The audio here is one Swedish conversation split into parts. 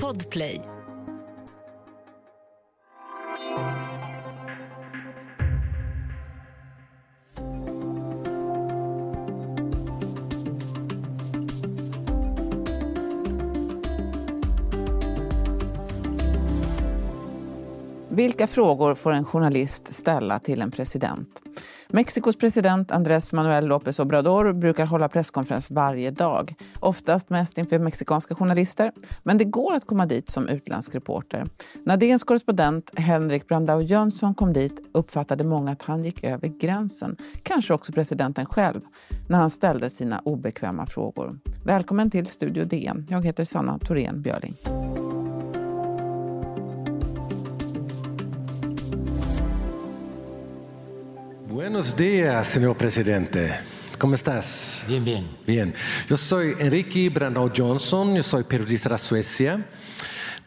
Podplay. Vilka frågor får en journalist ställa till en president? Mexikos president Andrés Manuel López Obrador brukar hålla presskonferens varje dag. Oftast mest inför mexikanska journalister. Men det går att komma dit som utländsk reporter. När DNs korrespondent Henrik Brandao Jönsson kom dit uppfattade många att han gick över gränsen. Kanske också presidenten själv, när han ställde sina obekväma frågor. Välkommen till Studio DN. Jag heter Sanna Thorén Björling. Buenos días, señor presidente. ¿Cómo estás? Bien, bien. Bien. Yo soy Enrique Brandao Johnson, yo soy periodista de Suecia.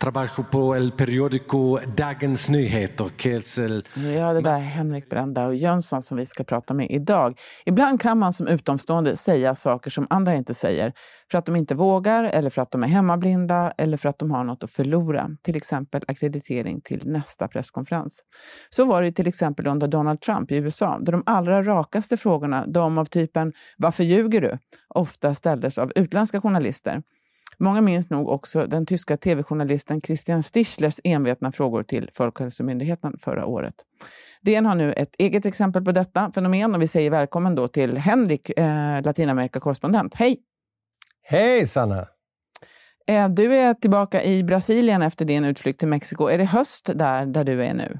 Trabajo på el periódico Dagens Nyheter, que es el... Ja, det där är Henrik Brandao Jönsson som vi ska prata med idag. Ibland kan man som utomstående säga saker som andra inte säger. För att de inte vågar, eller för att de är hemmablinda, eller för att de har något att förlora. Till exempel akkreditering till nästa presskonferens. Så var det till exempel under Donald Trump i USA, då de allra rakaste frågorna, de av typen “Varför ljuger du?” ofta ställdes av utländska journalister. Många minns nog också den tyska tv-journalisten Christian Stichlers envetna frågor till Folkhälsomyndigheten förra året. DN har nu ett eget exempel på detta fenomen och vi säger välkommen då till Henrik, eh, Latinamerika-korrespondent. Hej! Hej Sanna! Eh, du är tillbaka i Brasilien efter din utflykt till Mexiko. Är det höst där, där du är nu?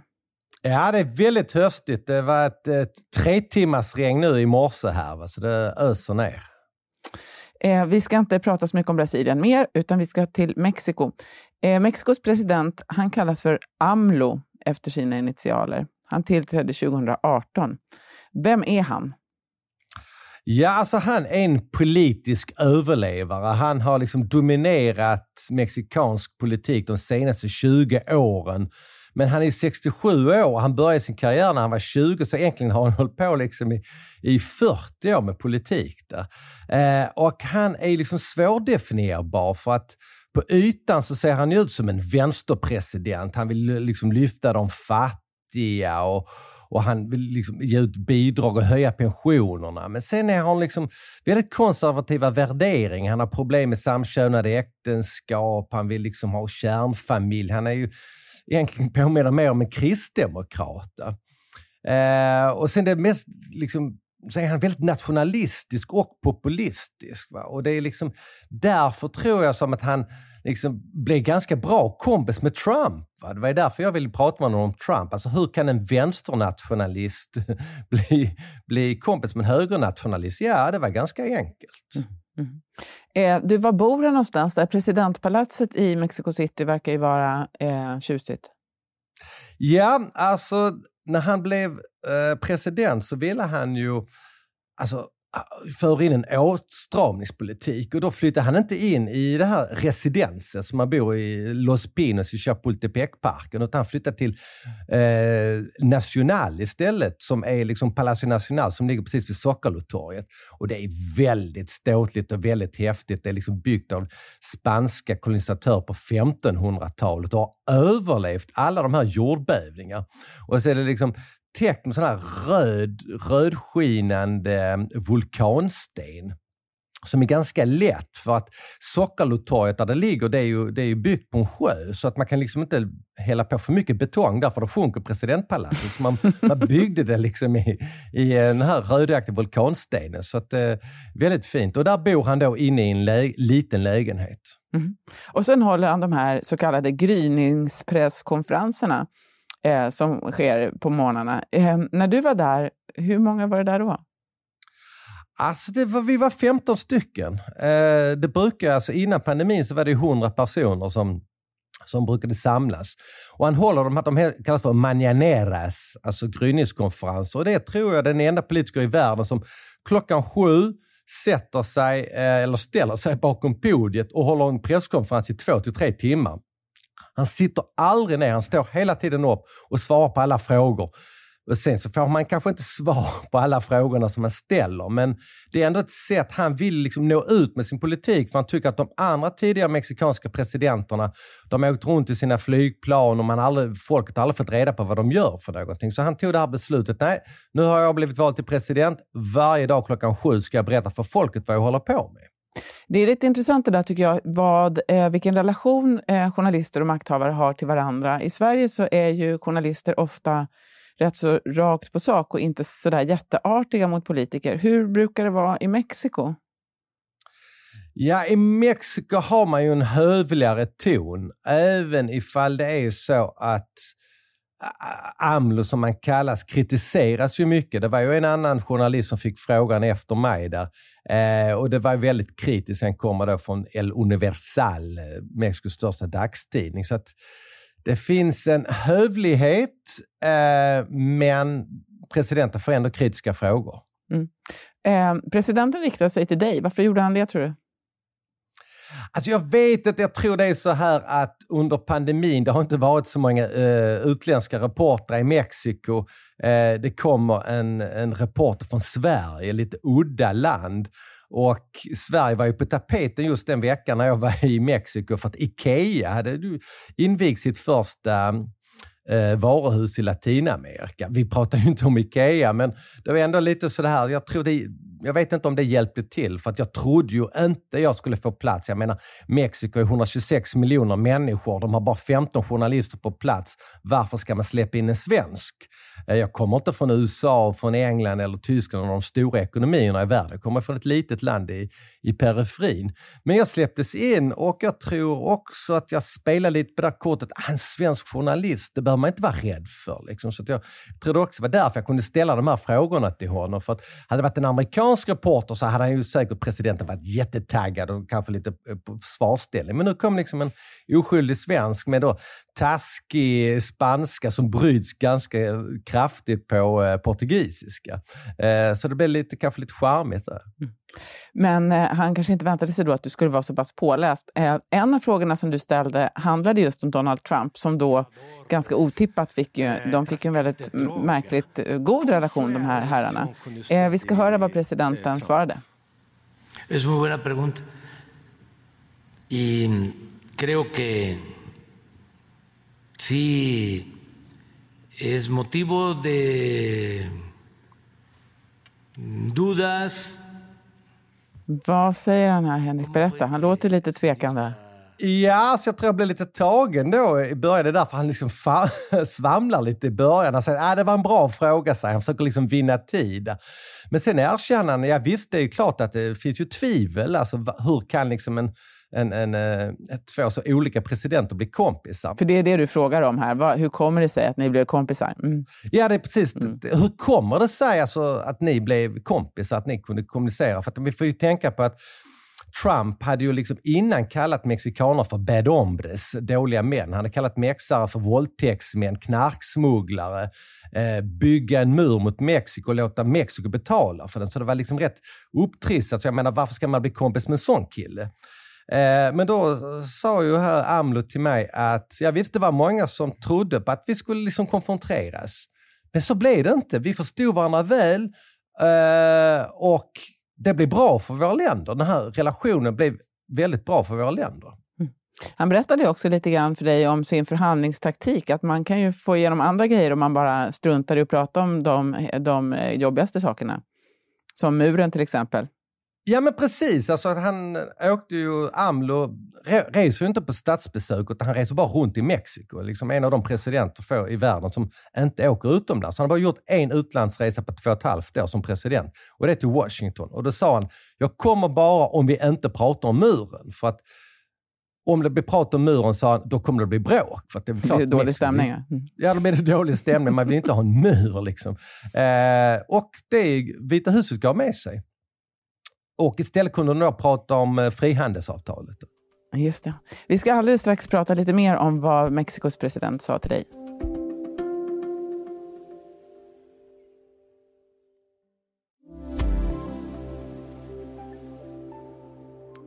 Ja, det är väldigt höstigt. Det var ett, ett tre timmars regn nu i morse här, så det öser ner. Eh, vi ska inte prata så mycket om Brasilien mer, utan vi ska till Mexiko. Eh, Mexikos president han kallas för AMLO efter sina initialer. Han tillträdde 2018. Vem är han? Ja, alltså han är en politisk överlevare. Han har liksom dominerat mexikansk politik de senaste 20 åren. Men han är 67 år. Han började sin karriär när han var 20, så egentligen har han hållit på liksom i, i 40 år med politik. Där. Eh, och han är liksom svårdefinierbar för att på ytan så ser han ut som en vänsterpresident. Han vill liksom lyfta de fattiga och, och han vill liksom ge ut bidrag och höja pensionerna. Men sen har han liksom väldigt konservativa värderingar. Han har problem med samkönade äktenskap, han vill liksom ha kärnfamilj. Han är ju egentligen påminner mer om en kristdemokrat. Eh, och sen det mest, liksom, så är han väldigt nationalistisk och populistisk. Va? Och det är liksom därför tror jag som att han liksom blev ganska bra kompis med Trump. Va? Det var därför jag ville prata med honom om Trump. Alltså hur kan en vänsternationalist bli, bli kompis med en högernationalist? Ja, det var ganska enkelt. Mm. Mm. Eh, du, var bor han någonstans? Där presidentpalatset i Mexico City verkar ju vara eh, tjusigt. Ja, alltså när han blev eh, president så ville han ju alltså, för in en åtstramningspolitik och då flyttar han inte in i det här residenset som man bor i Los Pinos i Chapultepec-parken utan han flyttar till eh, Nacional istället som är liksom Palacio Nacional som ligger precis vid Sockerlotorget. Och det är väldigt ståtligt och väldigt häftigt. Det är liksom byggt av spanska kolonisatörer på 1500-talet och har överlevt alla de här jordbävningar. Och så är det liksom täckt med sån här röd, rödskinande eh, vulkansten som är ganska lätt för att Sockerlotorget där det ligger, det är, ju, det är ju byggt på en sjö så att man kan liksom inte hälla på för mycket betong där för då sjunker presidentpalatset. Så man, man byggde det liksom i, i den här rödaktiga vulkanstenen. Så att, eh, väldigt fint. Och där bor han då inne i en lä liten lägenhet. Mm. Och sen håller han de här så kallade gryningspresskonferenserna eh, som sker på morgnarna. Eh, när du var där, hur många var det där då? Alltså det var, vi var 15 stycken. Eh, det brukar, alltså innan pandemin så var det 100 personer som, som brukade samlas. Och han håller de, de kallas för mañaneras, alltså gryningskonferenser. Och det tror jag är den enda politiker i världen som klockan sju sätter sig eh, eller ställer sig bakom podiet och håller en presskonferens i två till tre timmar. Han sitter aldrig ner, han står hela tiden upp och svarar på alla frågor. Och sen så får man kanske inte svar på alla frågorna som man ställer, men det är ändå ett sätt han vill liksom nå ut med sin politik, för han tycker att de andra tidigare mexikanska presidenterna, de har åkt runt i sina flygplan och man aldrig, folket har aldrig fått reda på vad de gör för någonting. Så han tog det här beslutet, nej, nu har jag blivit vald till president, varje dag klockan sju ska jag berätta för folket vad jag håller på med. Det är lite intressant det där tycker jag, vad, eh, vilken relation eh, journalister och makthavare har till varandra. I Sverige så är ju journalister ofta rätt så rakt på sak och inte sådär jätteartiga mot politiker. Hur brukar det vara i Mexiko? Ja, i Mexiko har man ju en hövligare ton, även ifall det är så att AMLO, som man kallas, kritiseras ju mycket. Det var ju en annan journalist som fick frågan efter mig där. Eh, och det var väldigt kritiskt. Han kommer då från El Universal, eh, Mexikos största dagstidning. Så att det finns en hövlighet, eh, men presidenten får ändå kritiska frågor. Mm. Eh, presidenten riktade sig till dig. Varför gjorde han det, tror du? Alltså jag vet att jag tror det är så här att under pandemin, det har inte varit så många uh, utländska reportrar i Mexiko. Uh, det kommer en, en reporter från Sverige, lite udda land. Och Sverige var ju på tapeten just den veckan när jag var i Mexiko för att Ikea hade invigt sitt första eh, varuhus i Latinamerika. Vi pratar ju inte om Ikea, men det var ändå lite sådär, jag tror det jag vet inte om det hjälpte till, för att jag trodde ju inte jag skulle få plats. Jag menar, Mexiko är 126 miljoner människor. De har bara 15 journalister på plats. Varför ska man släppa in en svensk? Eh, jag kommer inte från USA, från England eller Tyskland, de stora ekonomierna i världen. Jag kommer från ett litet land i, i periferin. Men jag släpptes in och jag tror också att jag spelade lite på det här kortet. Ah, en svensk journalist, det behöver man inte vara rädd för. Liksom. Så jag tror också det var därför jag kunde ställa de här frågorna till honom. För att hade det varit en amerikansk reporter så hade han ju säkert presidenten varit jättetaggad och kanske lite eh, på försvarsställning. Men nu kom liksom en oskyldig svensk med då taskig spanska som bryts ganska kraftigt på eh, portugisiska. Eh, så det blev lite, kanske lite charmigt där. Mm. Men eh, han kanske inte väntade sig då att du skulle vara så pass påläst. Eh, en av frågorna som du ställde handlade just om Donald Trump som då ganska otippat fick ju, de fick en väldigt märkligt eh, god relation de här herrarna. Eh, vi ska höra vad presidenten svarade. Es muy buena pregunta. Y creo que sí es motivo de dudas vad säger han här, Henrik? Berätta. Han låter lite tvekande. Ja, så jag tror jag blev lite tagen då i början. Det är därför han liksom svamlar lite i början. Han säger att ah, det var en bra fråga, säger han. försöker liksom vinna tid. Men sen erkänner han, ja visst, det är ju klart att det finns ju tvivel. Alltså, hur kan liksom en en, en, eh, två så olika presidenter blir kompisar. För det är det du frågar om här. hur kommer det sig att ni blev kompisar? Mm. Ja, det är precis. Mm. Hur kommer det sig alltså att ni blev kompisar, att ni kunde kommunicera? För att vi får ju tänka på att Trump hade ju liksom innan kallat mexikaner för bad hombres, dåliga män. Han hade kallat mexare för våldtäktsmän, knarksmugglare, eh, bygga en mur mot Mexiko och låta Mexiko betala för den. Så det var liksom rätt upptrissat. Så jag menar, varför ska man bli kompis med en sån kille? Eh, men då sa ju här AMLO till mig att ja, visst, det var många som trodde på att vi skulle liksom konfronteras. Men så blev det inte. Vi förstod varandra väl eh, och det blev bra för våra länder. Den här relationen blev väldigt bra för våra länder. Mm. Han berättade också lite grann för dig om sin förhandlingstaktik, att man kan ju få igenom andra grejer om man bara struntar i att prata om de, de jobbigaste sakerna. Som muren till exempel. Ja men precis, alltså han åkte ju, AMLO reser ju inte på statsbesök utan han reser bara runt i Mexiko. Liksom en av de presidenter få i världen som inte åker utomlands. Han har bara gjort en utlandsresa på två och ett halvt år som president och det är till Washington. Och då sa han, jag kommer bara om vi inte pratar om muren. För att om det blir prat om muren, sa han, då kommer det bli bråk. För det är klart, det är dålig stämning. Mm. Ja, då blir det dålig stämning. Man vill inte ha en mur. Liksom. Eh, och det Vita huset gav med sig. Och istället kunde de då prata om eh, frihandelsavtalet. Just det. Vi ska alldeles strax prata lite mer om vad Mexikos president sa till dig.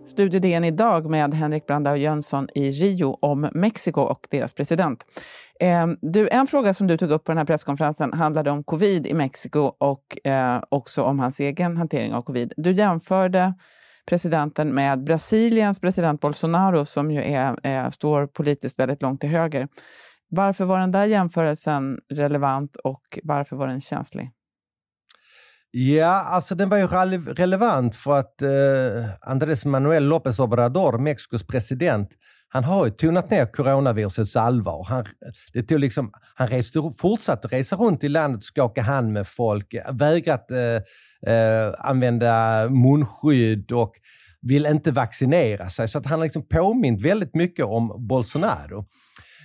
Studio DN idag med Henrik Brandao Jönsson i Rio om Mexiko och deras president. Eh, du, en fråga som du tog upp på den här presskonferensen handlade om covid i Mexiko och eh, också om hans egen hantering av covid. Du jämförde presidenten med Brasiliens president Bolsonaro som ju är, är, står politiskt väldigt långt till höger. Varför var den där jämförelsen relevant och varför var den känslig? Ja, alltså den var ju relevant för att eh, Andrés Manuel López Obrador, Mexikos president, han har ju tonat ner coronavirusets allvar. Han, det tog liksom, han reste, fortsatte resa runt i landet och skaka hand med folk, vägrat eh, eh, använda munskydd och vill inte vaccinera sig. Så att han har liksom påmint väldigt mycket om Bolsonaro.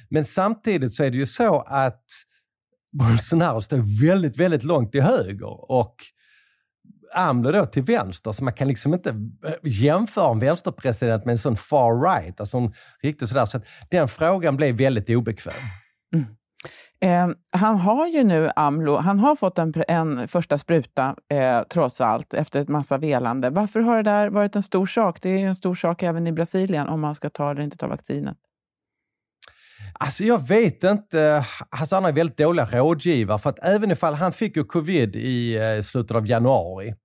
Men samtidigt så är det ju så att Bolsonaro står väldigt, väldigt långt till höger och AMLO då till vänster, så man kan liksom inte eh, jämföra en vänsterpresident med en sån far right, alltså en riktigt sådär. Så den frågan blev väldigt obekväm. Mm. Eh, han har ju nu, AMLO, han har fått en, en första spruta eh, trots allt efter ett massa velande. Varför har det där varit en stor sak? Det är ju en stor sak även i Brasilien om man ska ta eller inte ta vaccinet. Alltså jag vet inte. Hassan är väldigt dåliga rådgivare. För att även ifall han fick ju covid i eh, slutet av januari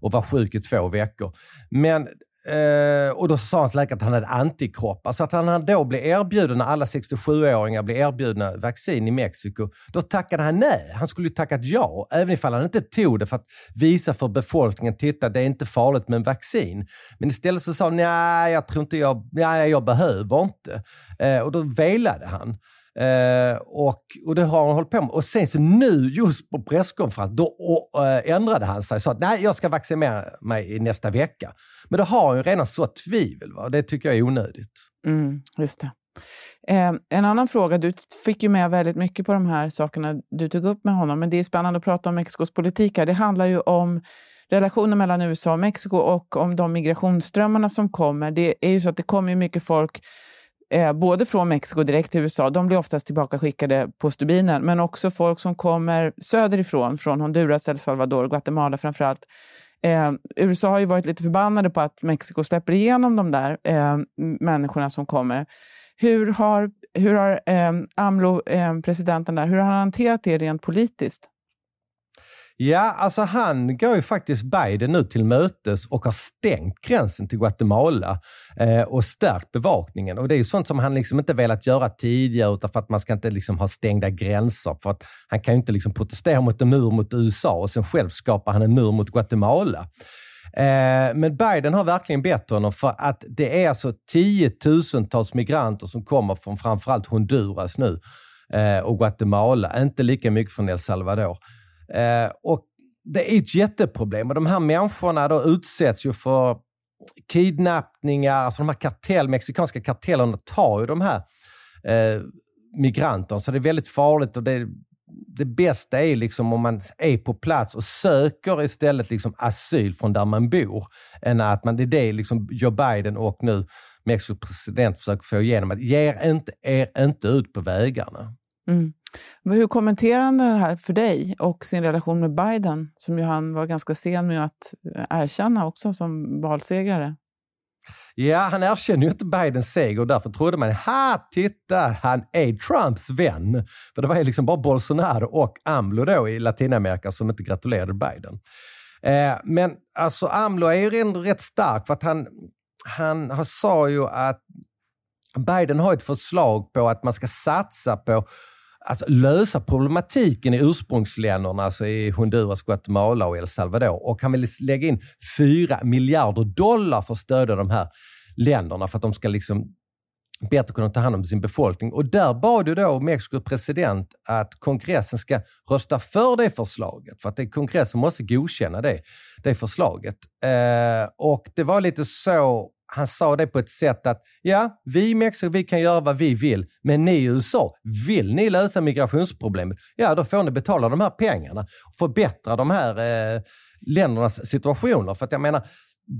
och var sjuk i två veckor. Men Eh, och då sa hans läkare att han hade antikroppar. Så att han då blev erbjuden, när alla 67-åringar blev erbjudna vaccin i Mexiko, då tackade han nej. Han skulle ju tackat ja, även ifall han inte tog det för att visa för befolkningen, titta det är inte farligt med en vaccin. Men istället så sa han, nej jag tror inte jag, nej jag behöver inte. Eh, och då velade han. Eh, och, och det har han hållit på med. Och sen så nu, just på presskonferensen, då och, eh, ändrade han sig och sa att nej, jag ska vaccinera mig i nästa vecka. Men då har han ju redan så tvivel. Va? Det tycker jag är onödigt. Mm, just det. Eh, en annan fråga, du fick ju med väldigt mycket på de här sakerna du tog upp med honom, men det är spännande att prata om Mexikos politik här. Det handlar ju om relationen mellan USA och Mexiko och om de migrationsströmmarna som kommer. Det är ju så att det kommer mycket folk eh, både från Mexiko direkt till USA, de blir oftast tillbaka skickade på stubinen, men också folk som kommer söderifrån, från Honduras, El Salvador, Guatemala framför allt. Eh, USA har ju varit lite förbannade på att Mexiko släpper igenom de där eh, människorna som kommer. Hur har, hur har eh, AMLO, eh, presidenten där, hur har han hanterat det rent politiskt? Ja, alltså han går ju faktiskt Biden nu till mötes och har stängt gränsen till Guatemala eh, och stärkt bevakningen. Och det är ju sånt som han liksom inte velat göra tidigare utan för att man ska inte liksom ha stängda gränser. För att han kan ju inte liksom protestera mot en mur mot USA och sen själv skapar han en mur mot Guatemala. Eh, men Biden har verkligen bett honom för att det är alltså tiotusentals migranter som kommer från framförallt Honduras nu eh, och Guatemala, inte lika mycket från El Salvador. Eh, och det är ett jätteproblem. Och de här människorna då utsätts ju för kidnappningar, alltså de här kartell, mexikanska kartellerna tar ju de här eh, migranterna, så det är väldigt farligt och det, det bästa är liksom om man är på plats och söker istället liksom asyl från där man bor, än att man, det är det liksom Joe Biden och nu Mexikos president försöker få igenom, att ge inte, er inte ut på vägarna. Mm. Hur kommenterar han det här för dig och sin relation med Biden, som ju han var ganska sen med att erkänna också som valsegrare? Ja, han erkänner ju inte Bidens seger och därför trodde man, ha, titta, han är Trumps vän. För det var ju liksom bara Bolsonaro och AMLO då i Latinamerika som inte gratulerade Biden. Eh, men alltså AMLO är ju ändå rätt stark för att han, han, han sa ju att Biden har ett förslag på att man ska satsa på att lösa problematiken i ursprungsländerna, alltså i Honduras, Guatemala och El Salvador. Och han vill lägga in 4 miljarder dollar för att stödja de här länderna för att de ska liksom bättre kunna ta hand om sin befolkning. Och där bad ju då Mexikos president att kongressen ska rösta för det förslaget. För att det, kongressen måste godkänna det, det förslaget. Eh, och det var lite så han sa det på ett sätt att ja, vi i Mexiko vi kan göra vad vi vill, men ni i USA, vill ni lösa migrationsproblemet, ja då får ni betala de här pengarna och förbättra de här eh, ländernas situationer. För att jag menar,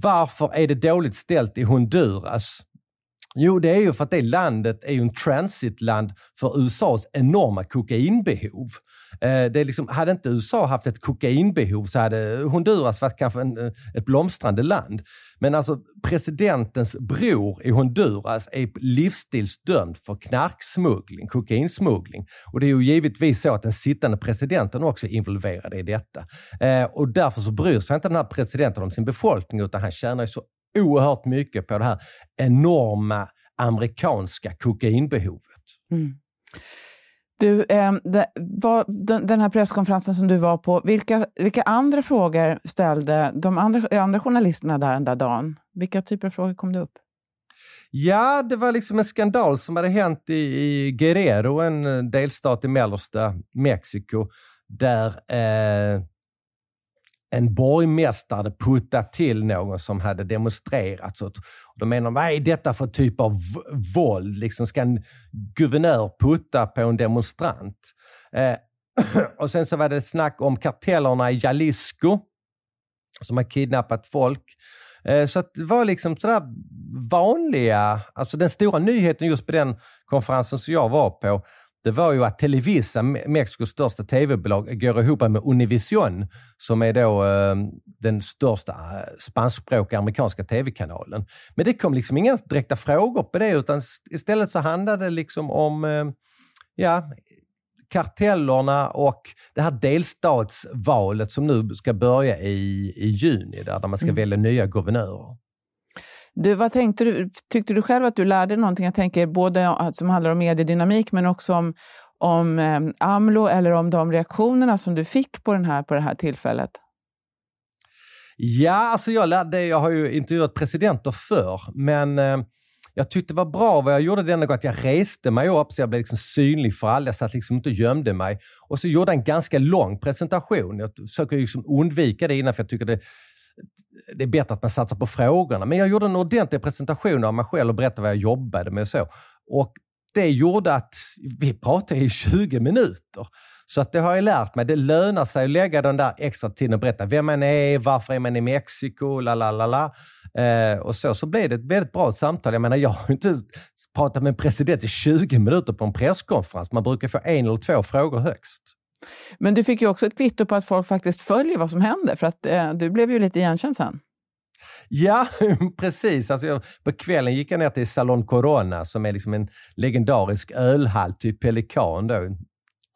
varför är det dåligt ställt i Honduras Jo, det är ju för att det landet är ju en transitland för USAs enorma kokainbehov. Eh, det är liksom, hade inte USA haft ett kokainbehov så hade Honduras varit kanske en, eh, ett blomstrande land. Men alltså presidentens bror i Honduras är livsstilsdömd för knarksmuggling, kokainsmuggling. Och det är ju givetvis så att den sittande presidenten också är involverad i detta. Eh, och därför så bryr sig inte den här presidenten om sin befolkning utan han tjänar ju så oerhört mycket på det här enorma amerikanska kokainbehovet. Mm. Du, eh, de, va, den, den, här presskonferensen som du var på, vilka, vilka andra frågor ställde de andra, andra journalisterna där den där dagen? Vilka typer av frågor kom det upp? Ja, det var liksom en skandal som hade hänt i, i Guerrero, en eh, delstat i mellersta Mexiko, där eh, en borgmästare putta puttat till någon som hade demonstrerat. Och då menar de, vad är detta för typ av våld? Liksom, ska en guvernör putta på en demonstrant? Eh, och sen så var det snack om kartellerna i Jalisco som har kidnappat folk. Eh, så det var liksom sådär vanliga, alltså den stora nyheten just på den konferensen som jag var på, det var ju att Televisa, Mexikos största tv-bolag, går ihop med Univision, som är då eh, den största eh, spanskspråkiga amerikanska tv-kanalen. Men det kom liksom inga direkta frågor på det, utan istället så handlade det liksom om eh, ja, kartellerna och det här delstatsvalet som nu ska börja i, i juni, där, där man ska mm. välja nya guvernörer. Du, vad tänkte du, tyckte du själv att du lärde någonting? Jag tänker både som handlar om mediedynamik men också om, om eh, AMLO eller om de reaktionerna som du fick på, den här, på det här tillfället. Ja, alltså jag lärde, jag har ju intervjuat presidenter förr, men eh, jag tyckte det var bra vad jag gjorde denna gång, att jag reste mig upp så jag blev liksom synlig för alla. Jag satt liksom inte och gömde mig. Och så gjorde jag en ganska lång presentation. Jag försöker liksom undvika det innan, för jag tycker det det är bättre att man satsar på frågorna. Men jag gjorde en ordentlig presentation av mig själv och berättade vad jag jobbade med och så. Och det gjorde att vi pratade i 20 minuter. Så att det har jag lärt mig. Det lönar sig att lägga den där extra tiden och berätta vem man är, varför är man i Mexiko, la la la la. Eh, och så, så blev det ett väldigt bra samtal. Jag menar, jag har inte pratat med en president i 20 minuter på en presskonferens. Man brukar få en eller två frågor högst. Men du fick ju också ett kvitto på att folk faktiskt följer vad som händer, för att eh, du blev ju lite igenkänd sen. Ja, precis. Alltså jag, på kvällen gick jag ner till Salon Corona som är liksom en legendarisk ölhall, typ Pelikan då,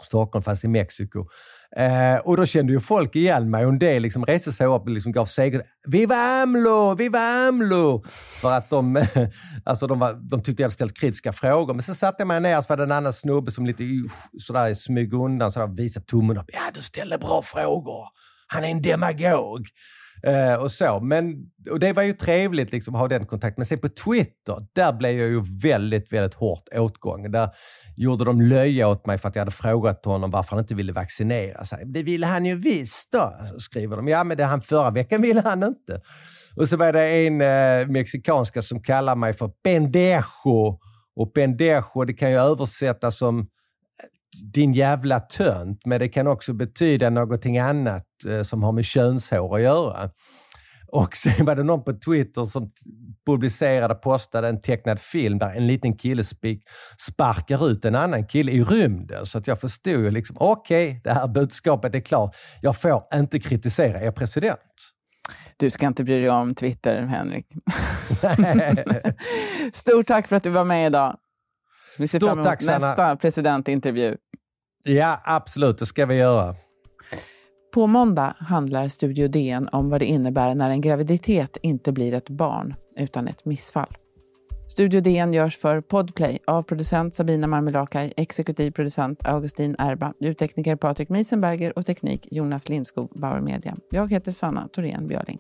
Stockholm fast i Mexiko. Eh, och då kände ju folk igen mig och en del liksom reste sig upp och liksom gav seger. Viva AMLO! Viva AMLO! För att de, alltså de, var, de tyckte jag hade ställt kritiska frågor. Men så satte jag mig ner och så var det en annan snubbe som lite sådär smyg undan, sådär visade tummen upp. Ja, du ställde bra frågor. Han är en demagog. Eh, och så. Men, och det var ju trevligt liksom, att ha den kontakten. Men sen på Twitter, där blev jag ju väldigt, väldigt hårt åtgången. Där gjorde de löja åt mig för att jag hade frågat honom varför han inte ville vaccinera sig. Det ville han ju visst då, skriver de. Ja, men det han förra veckan ville han inte. Och så var det en eh, mexikanska som kallar mig för pendejo. Och pendejo, det kan ju översättas som eh, din jävla tönt, men det kan också betyda någonting annat eh, som har med könshår att göra. Och sen var det någon på Twitter som publicerade, postade en tecknad film där en liten kille sparkar ut en annan kille i rymden. Så att jag förstod ju liksom, okej, okay, det här budskapet är klart. Jag får inte kritisera er president. Du ska inte bry dig om Twitter, Henrik. Stort tack för att du var med idag. Vi ser Stort fram emot tack, nästa presidentintervju. Ja, absolut. Det ska vi göra. På måndag handlar Studio DN om vad det innebär när en graviditet inte blir ett barn utan ett missfall. Studio DN görs för Podplay av producent Sabina Marmelakai, exekutiv producent Augustin Erba, ljudtekniker Patrik Miesenberger och teknik Jonas Lindskog, Bauer Media. Jag heter Sanna Thorén Björling.